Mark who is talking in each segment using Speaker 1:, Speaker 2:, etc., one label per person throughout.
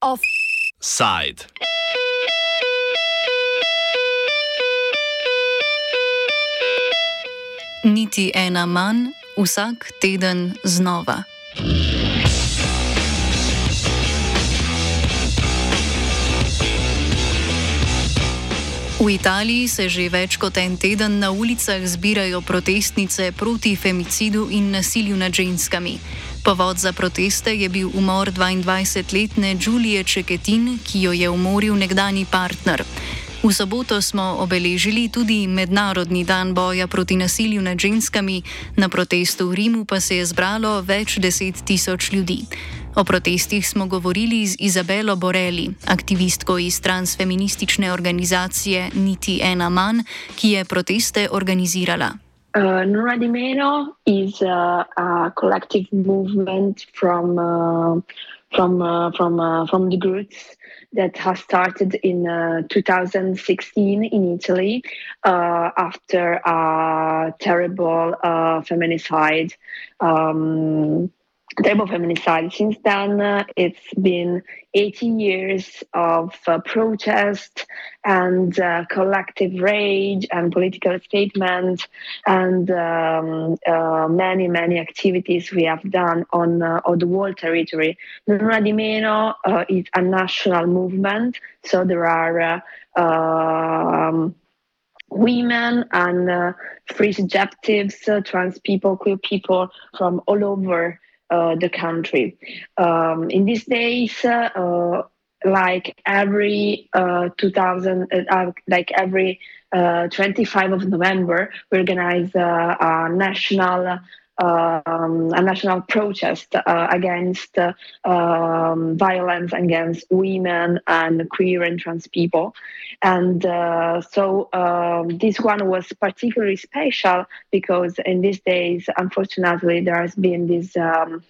Speaker 1: Offside.
Speaker 2: Niti ena manj, vsak teden znova. V Italiji se že več kot en teden na ulicah zbirajo protestnice proti femicidu in nasilju nad ženskami. Povod za proteste je bil umor 22-letne Julije Čeketin, ki jo je umoril nekdani partner. V soboto smo obeležili tudi Mednarodni dan boja proti nasilju nad ženskami, na protestu v Rimu pa se je zbralo več deset tisoč ljudi. O protestih smo govorili z Izabelo Borelli, aktivistko iz transfeministične organizacije Niti ena manj, ki je proteste organizirala.
Speaker 3: Uh, Nora di Meno is a, a collective movement from uh, from uh, from uh, from the groups that has started in uh, 2016 in Italy uh, after a terrible uh, feminicide. Um, terrible feminicide. Since then, uh, it's been 80 years of uh, protest and uh, collective rage and political statement and um, uh, many, many activities we have done on, uh, on the world territory. Non Una di Meno uh, is a national movement, so there are um, women and free subjectives, trans people, queer people from all over the country. Um, in these days, uh, like every uh, 2000, uh, like every 25 of November, we organize a national um, a national protest uh, against uh, um, violence against women and queer and trans people. And uh, so um, this one was particularly special because in these days, unfortunately, there has been this um,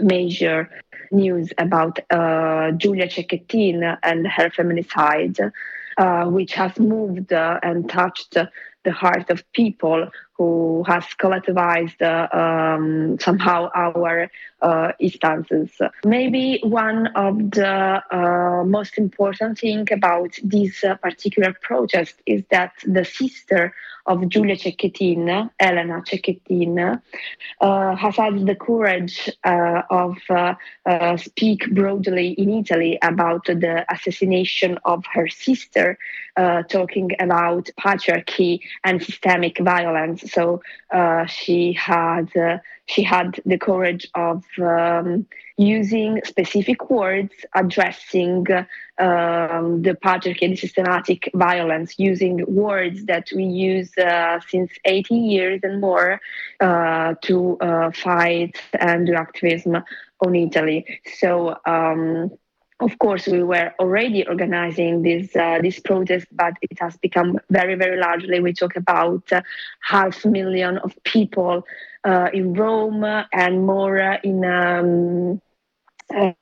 Speaker 3: major news about uh, Giulia Cecchettin and her feminicide, uh, which has moved uh, and touched the heart of people who has collectivized uh, um, somehow our instances. Maybe one of the uh, most important thing about this uh, particular project is that the sister of Giulia Cecchettin, Elena Cecchettin, uh, has had the courage uh, of speak broadly in Italy about the assassination of her sister, talking about patriarchy and systemic violence so uh, she had uh, she had the courage of um, using specific words addressing um, the patriarchy and systematic violence, using words that we use uh, since 80 years and more uh, to uh, fight and do activism on Italy. So. Um, of course, we were already organizing this uh, this protest, but it has become very, very largely. We talk about uh, half million of people uh, in Rome and more in. Um,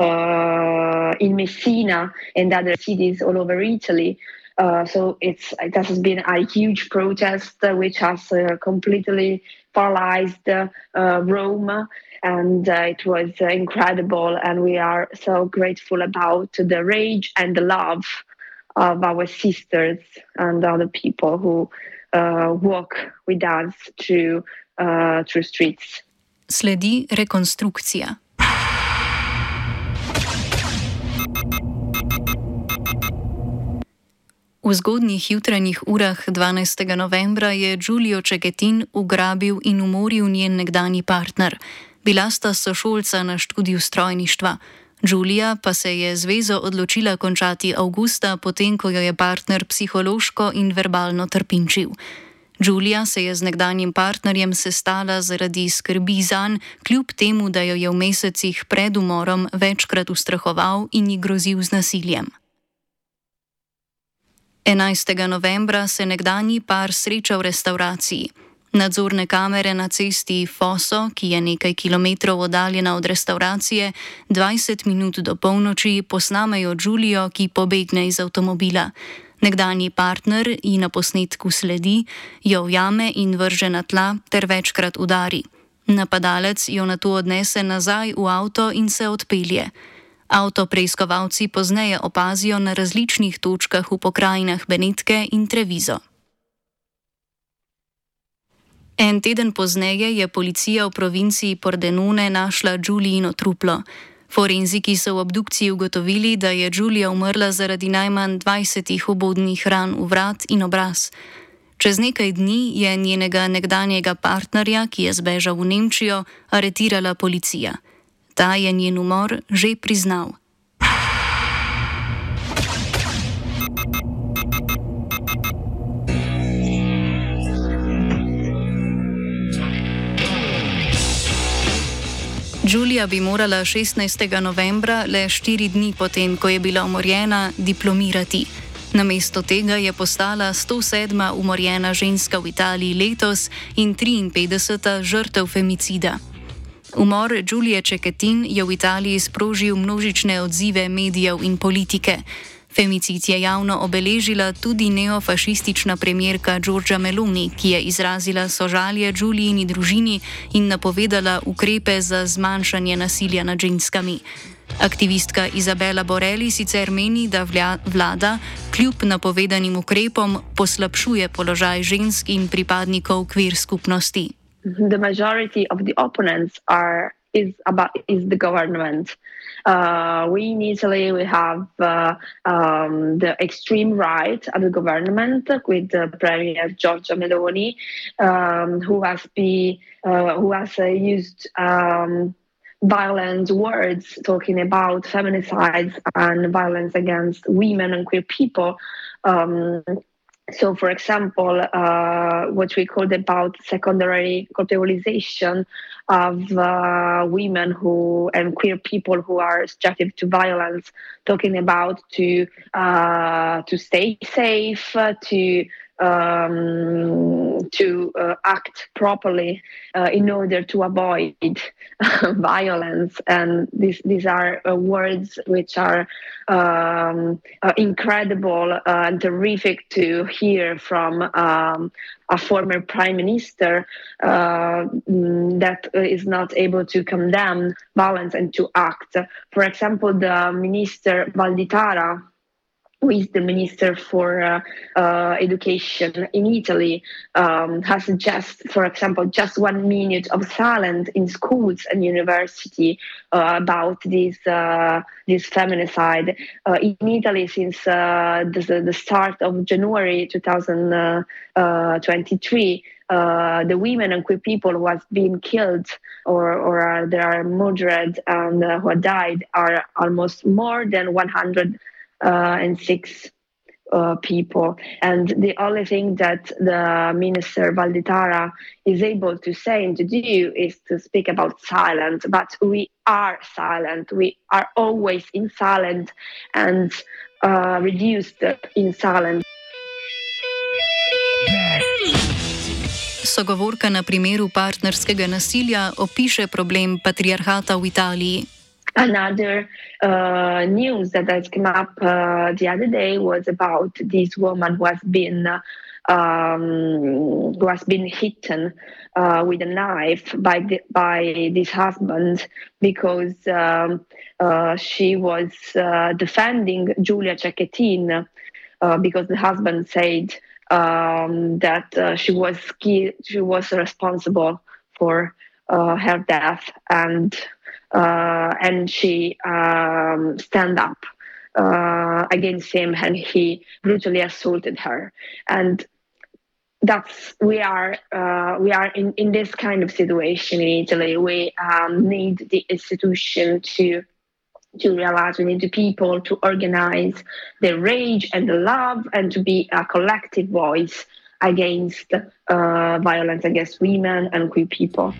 Speaker 3: uh, in Messina and other cities all over Italy. Uh, so it's it has been a huge protest uh, which has completely paralyzed Rome and uh, it was uh, incredible. And we are so grateful about the rage and the love of our sisters and other people who uh, walk with us through, uh, through streets.
Speaker 2: Sledi rekonstrukcija. V zgodnjih jutranjih urah 12. novembra je Giulio Cegetin ugrabil in umoril njen nekdani partner. Bila sta sošolca na študiju strojništva. Julija pa se je zvezo odločila končati avgusta, potem ko jo je partner psihološko in verbalno trpinčil. Julija se je z nekdanjim partnerjem sestala zaradi skrbi zanj, kljub temu, da jo je v mesecih pred umorom večkrat ustrahoval in ji grozil z nasiljem. 11. novembra se nekdanji par sreča v restauraciji. Nadzorne kamere na cesti Foso, ki je nekaj kilometrov oddaljena od restauracije, 20 minut do polnoči posnamejo Julijo, ki pobegne iz avtomobila. Nekdani partner ji na posnetku sledi, jo ujame in vrže na tla ter večkrat udari. Napadalec jo na to odnese nazaj v avto in se odpelje. Avto preiskovalci pozneje opazijo na različnih točkah v pokrajinah Benetke in Trevizo. En teden pozneje je policija v provinciji Pordenone našla Julijino truplo. Forenziki so v obdukciji ugotovili, da je Julija umrla zaradi najmanj 20 obodnih ran v vrat in obraz. Čez nekaj dni je njenega nekdanjega partnerja, ki je zbežal v Nemčijo, aretirala policija. Ta je njen umor že priznal. Julija bi morala 16. novembra, le štiri dni potem, ko je bila umorjena, diplomirati. Namesto tega je postala 107. umorjena ženska v Italiji letos in 53. žrtev femicida. Umor Julije Čeketin je v Italiji sprožil množične odzive medijev in politike. Femicid je javno obeležila tudi neofašistična premjerka Giorgia Meloni, ki je izrazila sožalje Julijini družini in napovedala ukrepe za zmanjšanje nasilja nad ženskami. Aktivistka Izabela Borelli sicer meni, da vlada kljub napovedanim ukrepom poslabšuje položaj žensk in pripadnikov kvir skupnosti.
Speaker 3: The majority of the opponents are is about is the government. Uh, we in Italy we have uh, um, the extreme right of the government with the Premier Giorgia Meloni, um, who has be uh, who has uh, used. Um, violent words talking about feminicides and violence against women and queer people um, so, for example, uh, what we called about secondary culpabilization of uh, women who and queer people who are subjected to violence, talking about to uh, to stay safe, to um, to uh, act properly uh, in order to avoid violence. And these these are uh, words which are um, uh, incredible and terrific to hear from um, a former prime minister uh, that is not able to condemn violence and to act. For example, the minister Valditara who is the minister for uh, uh, education in Italy, um, has just, for example, just one minute of silence in schools and university uh, about this uh, this feminicide uh, in Italy since uh, the, the, start of January 2023. the women and queer people who have been killed or, or there are murdered and who have died are almost more than 100 uh, and six uh, people. And the only thing that the minister Valditara is able to say and to do is to speak about silence. But we are silent. We are always in silence and uh, reduced in silence.
Speaker 2: Sogovorka na primeru partnerskega nasilja opiše problem patriarhata v Italiji.
Speaker 3: Another uh, news that has come up uh, the other day was about this woman who has been um, who has been hidden uh, with a knife by the, by this husband because um, uh, she was uh, defending Giulia Cecchettin uh, because the husband said um, that she was she was responsible for her death and uh, and she um, stand up uh, against him and he brutally assaulted her and that's we are uh, we are in, in this kind of situation in Italy. We um, need the institution to to realize we need the people to organize the rage and the love and to be a collective voice against uh, violence against women and queer people.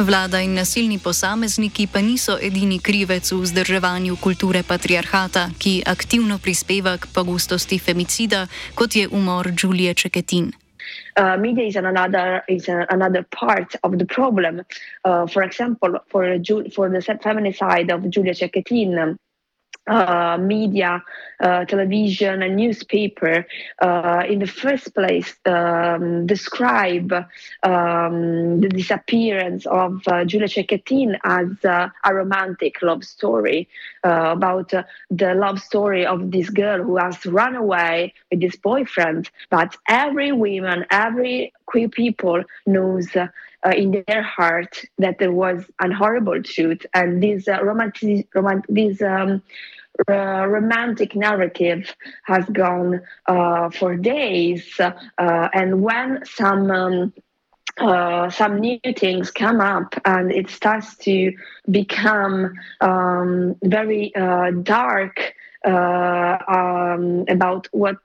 Speaker 2: Vlada in nasilni posamezniki pa niso edini krivec v vzdrževanju kulture patriarhata, ki aktivno prispeva k pogostosti femicida, kot je umor Julije Čeketin.
Speaker 3: Uh, media is another is another part of the problem. Uh, for example, for for the feminicide of Julia Cecchettin, uh, media, uh, television, and newspaper, uh, in the first place, um, describe um, the disappearance of uh, Giulia Cecchettin as uh, a romantic love story uh, about the love story of this girl who has run away with this boyfriend. But every woman, every queer people knows. Uh, in their heart that there was an horrible truth and this uh, romantic, romantic this um, uh, romantic narrative has gone uh, for days, uh, and when some um, uh, some new things come up and it starts to become um, very uh, dark um, about what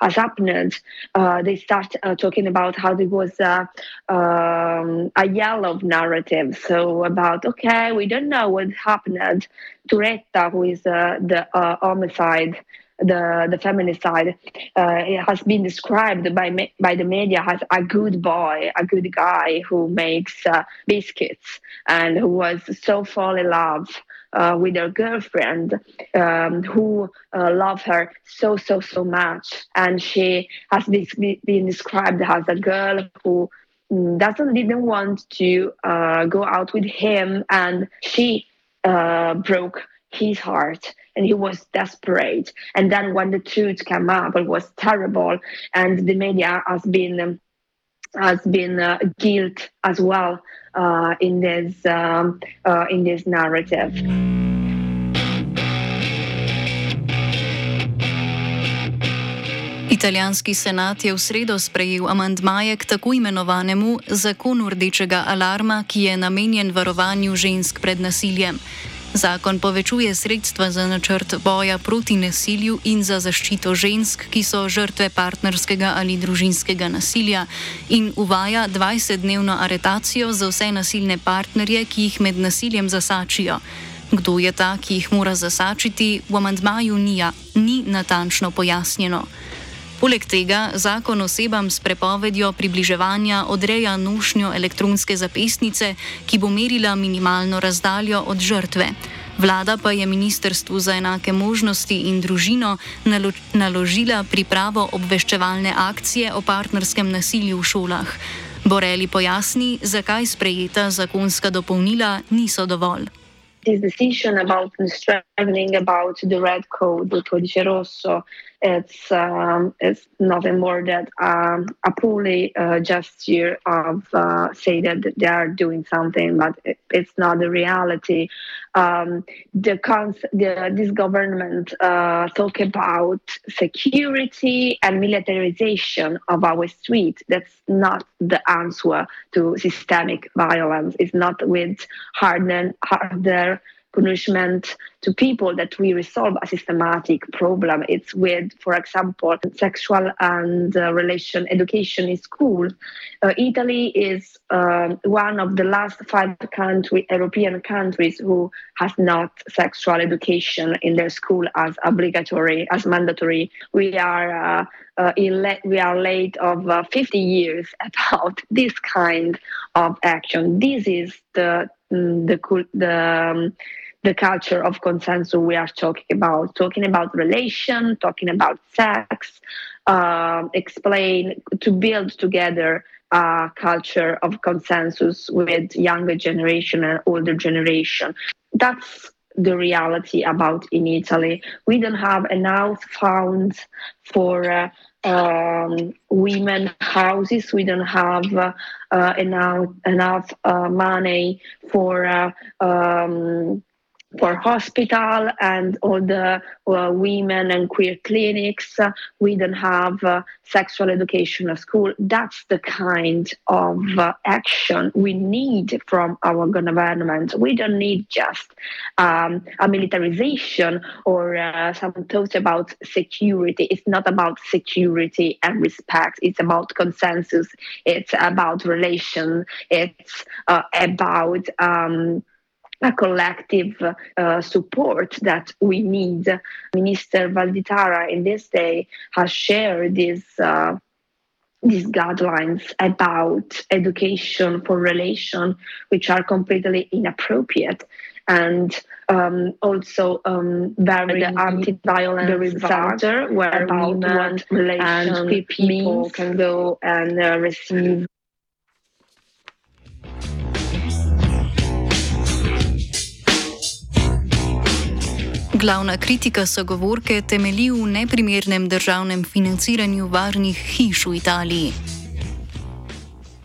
Speaker 3: has happened. Uh, they start uh, talking about how there was a, um, a yellow narrative. So about okay, we don't know what happened to Retta, who is uh, the uh, homicide. The, the feminist side uh, it has been described by by the media as a good boy, a good guy who makes uh, biscuits and who was so fall in love uh, with her girlfriend um, who uh, her so so so much. And she has been described as a girl who mm, doesn't didn't want to uh, go out with him. And she uh, broke his heart. And he was desperate. And then when the truth came up it was terrible. And the media has been um, has been uh, guilt as well uh, in this um, uh, in this narrative.
Speaker 2: Italijanski senat je v sredo sprejel amandmaje k tako imenovanemu zakonu rdečega alarma, ki je namenjen varovanju žensk pred nasiljem. Zakon povečuje sredstva za načrt boja proti nasilju in za zaščito žensk, ki so žrtve partnerskega ali družinskega nasilja, in uvaja 20-dnevno aretacijo za vse nasilne partnerje, ki jih med nasiljem zasačijo. Kdo je ta, ki jih mora zasačiti, v amandmaju ni, ni natančno pojasnjeno. Poleg tega zakon osebam s prepovedjo približevanja odreja nošnjo elektronske zapestnice, ki bo merila minimalno razdaljo od žrtve. Vlada pa je Ministrstvu za enake možnosti in družino nalo naložila pripravo obveščevalne akcije o partnerskem nasilju v šolah. Boreli pojasni, zakaj sprejeta zakonska dopolnila niso dovolj.
Speaker 3: This decision about striving about the red code, the codice rosso, it's um, it's nothing more than um, a poorly uh, gesture of uh, say that they are doing something, but it, it's not the reality. Um, the, cons- the this government uh, talk about security and militarization of our street. That's not the answer to systemic violence. It's not with harder harder punishment to people that we resolve a systematic problem. It's with, for example, sexual and uh, relation education in school. Uh, Italy is uh, one of the last five country, European countries who has not sexual education in their school as obligatory, as mandatory. We are uh, uh, we are late of uh, 50 years about this kind of action. This is the mm, the the um, the culture of consensus we are talking about, talking about relation, talking about sex, uh, explain to build together a culture of consensus with younger generation and older generation. That's the reality about in Italy. We don't have enough funds for uh, um, women houses. We don't have uh, uh, enough enough uh, money for uh, um, for hospital and all the uh, women and queer clinics. Uh, we don't have uh, sexual education at school. That's the kind of uh, action we need from our government. We don't need just um, a militarization or uh, some thoughts about security. It's not about security and respect. It's about consensus. It's about relation. It's about um, a collective uh, support that we need. Minister Valditara in this day has shared these uh, these guidelines about education for relation, which are completely inappropriate. And um, also um, very anti-violence center where women and people means. can go and uh, receive
Speaker 2: Glavna kritika sogovorke temelji v neprimernem državnem financiranju varnih hiš v Italiji.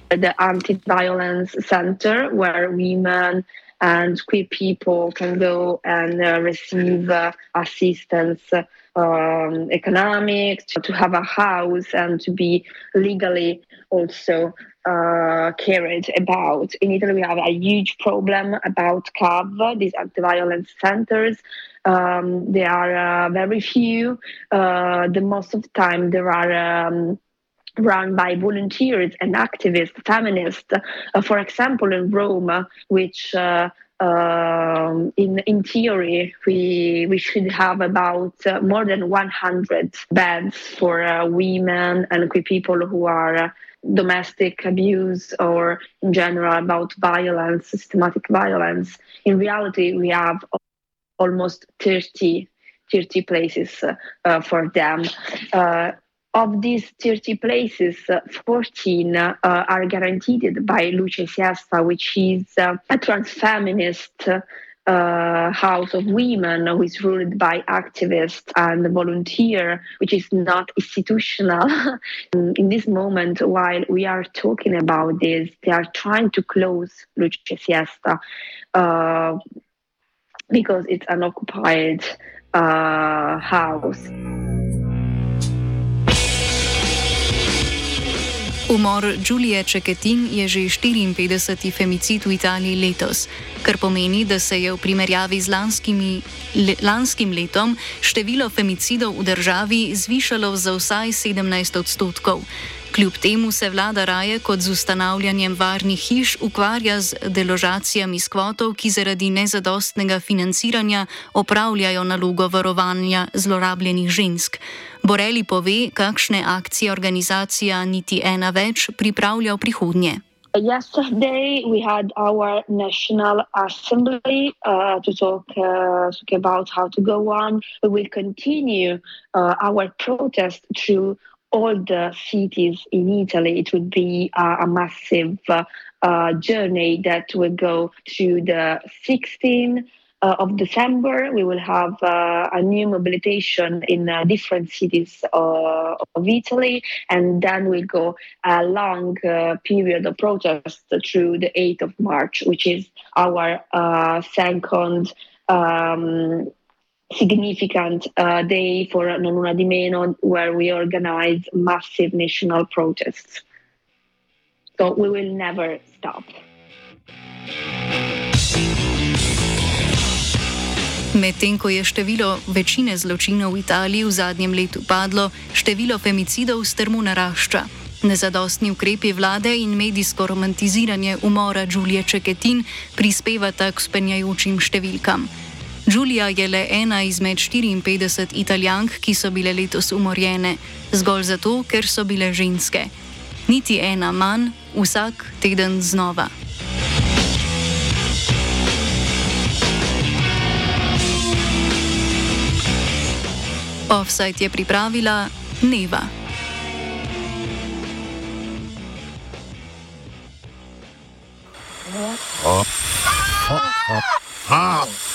Speaker 3: The anti-violence center where women and queer people can go and uh, receive uh, assistance, um, economic, to, to have a house and to be legally also uh, carried about. In Italy, we have a huge problem about CAV, these anti-violence centers. Um, there are uh, very few. Uh, the most of the time, there are um, run by volunteers and activists, feminists. Uh, for example, in Rome, which uh, um, in in theory we we should have about uh, more than 100 beds for uh, women and people who are uh, domestic abuse or in general about violence systematic violence in reality we have almost 30 30 places uh, for them uh, of these 30 places, uh, 14 uh, are guaranteed by Lucha y Siesta, which is uh, a trans feminist uh, house of women who is ruled by activists and volunteer, which is not institutional. In this moment, while we are talking about this, they are trying to close Lucha y Siesta uh, because it's an occupied uh, house.
Speaker 2: Umor Julije Čeketin je že 54. femicid v Italiji letos, kar pomeni, da se je v primerjavi z lanskimi, le, lanskim letom število femicidov v državi zvišalo za vsaj 17 odstotkov. Kljub temu se vlada raje kot z ustanavljanjem varnih hiš ukvarja z deložacijami skvotov, ki zaradi nezadostnega financiranja opravljajo nalogo varovanja zlorabljenih žensk. Boreli pove, kakšne akcije organizacija niti ena več pripravlja v prihodnje.
Speaker 3: Yesterday, we had our national assembly uh, to talk, uh, talk about how to go on. We will continue uh, our protest through all the cities in Italy, it would be uh, a massive uh, journey that will go to the 16th. Uh, of December, we will have uh, a new mobilization in uh, different cities of Italy, and then we go a long period of protest through the 8th of March, which is our second um, significant uh, day for Non Una di Meno where we organize massive national protests. So we will never stop.
Speaker 2: Medtem ko je število večine zločinov v Italiji v zadnjem letu padlo, število femicidov strmo narašča. Nezadostni ukrepi vlade in medijsko romantiziranje umora Julije Čeketin prispevata k spenjajočim številkam. Julija je le ena izmed 54 italijank, ki so bile letos umorjene, zgolj zato, ker so bile ženske. Niti ena manj, vsak teden znova. Offside je pripravila Neva. Oh. Oh. Oh. Oh.